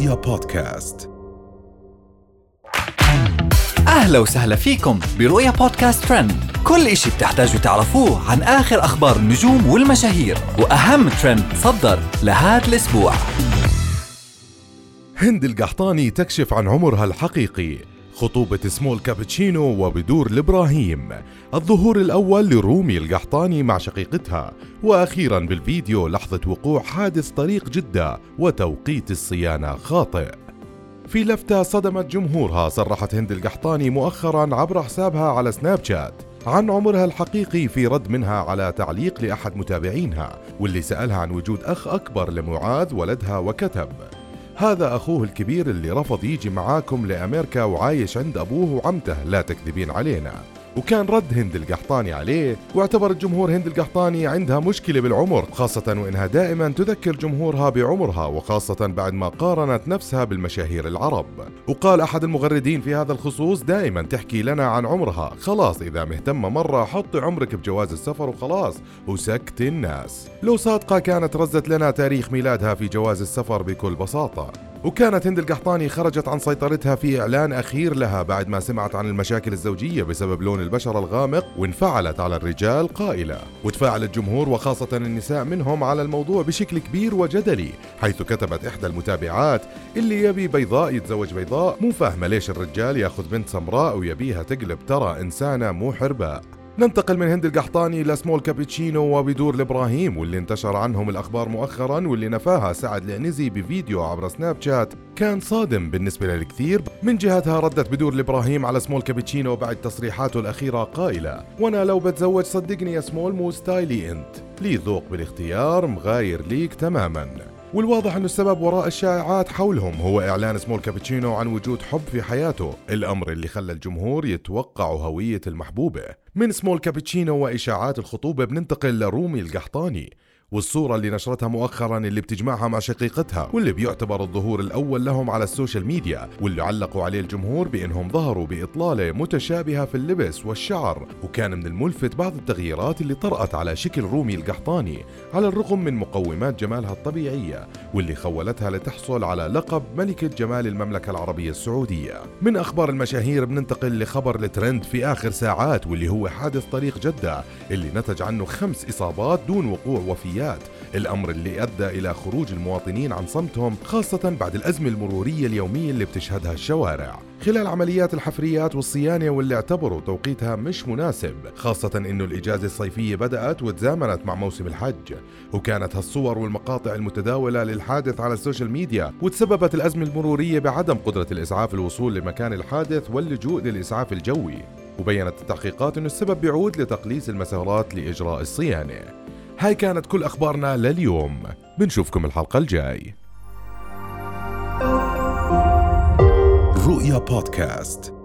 رؤيا بودكاست. أهلا وسهلا فيكم برؤيا بودكاست ترند. كل إشي بتحتاجوا تعرفوه عن آخر أخبار النجوم والمشاهير وأهم ترند صدر لهذا الأسبوع. هند القحطاني تكشف عن عمرها الحقيقي. خطوبة سمول كابتشينو وبدور الإبراهيم الظهور الأول لرومي القحطاني مع شقيقتها وأخيرا بالفيديو لحظة وقوع حادث طريق جدة وتوقيت الصيانة خاطئ. في لفتة صدمت جمهورها صرحت هند القحطاني مؤخرا عبر حسابها على سناب شات عن عمرها الحقيقي في رد منها على تعليق لأحد متابعينها واللي سألها عن وجود أخ أكبر لمعاذ ولدها وكتب هذا أخوه الكبير اللي رفض يجي معاكم لأمريكا وعايش عند أبوه وعمته لا تكذبين علينا. وكان رد هند القحطاني عليه واعتبر الجمهور هند القحطاني عندها مشكلة بالعمر خاصة وإنها دائما تذكر جمهورها بعمرها وخاصة بعد ما قارنت نفسها بالمشاهير العرب. وقال أحد المغردين في هذا الخصوص دائما تحكي لنا عن عمرها خلاص إذا مهتمة مرة حطي عمرك بجواز السفر وخلاص وسكت الناس. لو صادقة كانت رزت لنا تاريخ ميلادها في جواز السفر بكل بساطة. وكانت هند القحطاني خرجت عن سيطرتها في إعلان أخير لها بعد ما سمعت عن المشاكل الزوجية بسبب لون البشرة الغامق وانفعلت على الرجال قائلة. وتفاعل الجمهور وخاصة النساء منهم على الموضوع بشكل كبير وجدلي حيث كتبت إحدى المتابعات اللي يبي بيضاء يتزوج بيضاء مو فاهمة ليش الرجال يأخذ بنت سمراء ويبيها تقلب ترى إنسانة مو حرباء. ننتقل من هند القحطاني إلى سمول كابتشينو وبدور الإبراهيم واللي انتشر عنهم الأخبار مؤخرا واللي نفاها سعد العنزي بفيديو عبر سناب شات. كان صادم بالنسبة للكثير. من جهتها ردت بدور الإبراهيم على سمول كابتشينو بعد تصريحاته الأخيرة قائلة وأنا لو بتزوج صدقني يا سمول مو style ي أنت. لي ذوق بالاختيار مغاير ليك تماما. والواضح أن السبب وراء الشائعات حولهم هو إعلان سمول كابتشينو عن وجود حب في حياته الأمر اللي خلى الجمهور يتوقعوا هوية المحبوبة. من سمول كابتشينو وإشاعات الخطوبة بننتقل لرومي القحطاني. والصورة اللي نشرتها مؤخرا اللي بتجمعها مع شقيقتها واللي بيعتبر الظهور الأول لهم على السوشيال ميديا واللي علقوا عليه الجمهور بأنهم ظهروا بإطلالة متشابهة في اللبس والشعر. وكان من الملفت بعض التغييرات اللي طرأت على شكل رومي القحطاني على الرغم من مقومات جمالها الطبيعية واللي خولتها لتحصل على لقب ملكة جمال المملكة العربية السعودية. من أخبار المشاهير بننتقل لخبر الترند في آخر ساعات واللي هو حادث طريق جدة اللي نتج عنه خمس إصابات دون وقوع وفيات الأمر اللي أدى إلى خروج المواطنين عن صمتهم خاصة بعد الأزمة المرورية اليومية اللي بتشهدها الشوارع. خلال عمليات الحفريات والصيانة واللي اعتبروا توقيتها مش مناسب خاصة إنه الإجازة الصيفية بدأت وتزامنت مع موسم الحج. وكانت هالصور والمقاطع المتداولة للحادث على السوشيال ميديا وتسببت الأزمة المرورية بعدم قدرة الإسعاف الوصول لمكان الحادث واللجوء للإسعاف الجوي. وبينت التحقيقات إنه السبب بيعود لتقليص المسارات لإجراء الصيانة. هاي كانت كل أخبارنا لليوم. بنشوفكم الحلقة الجاي. رؤيا بودكاست.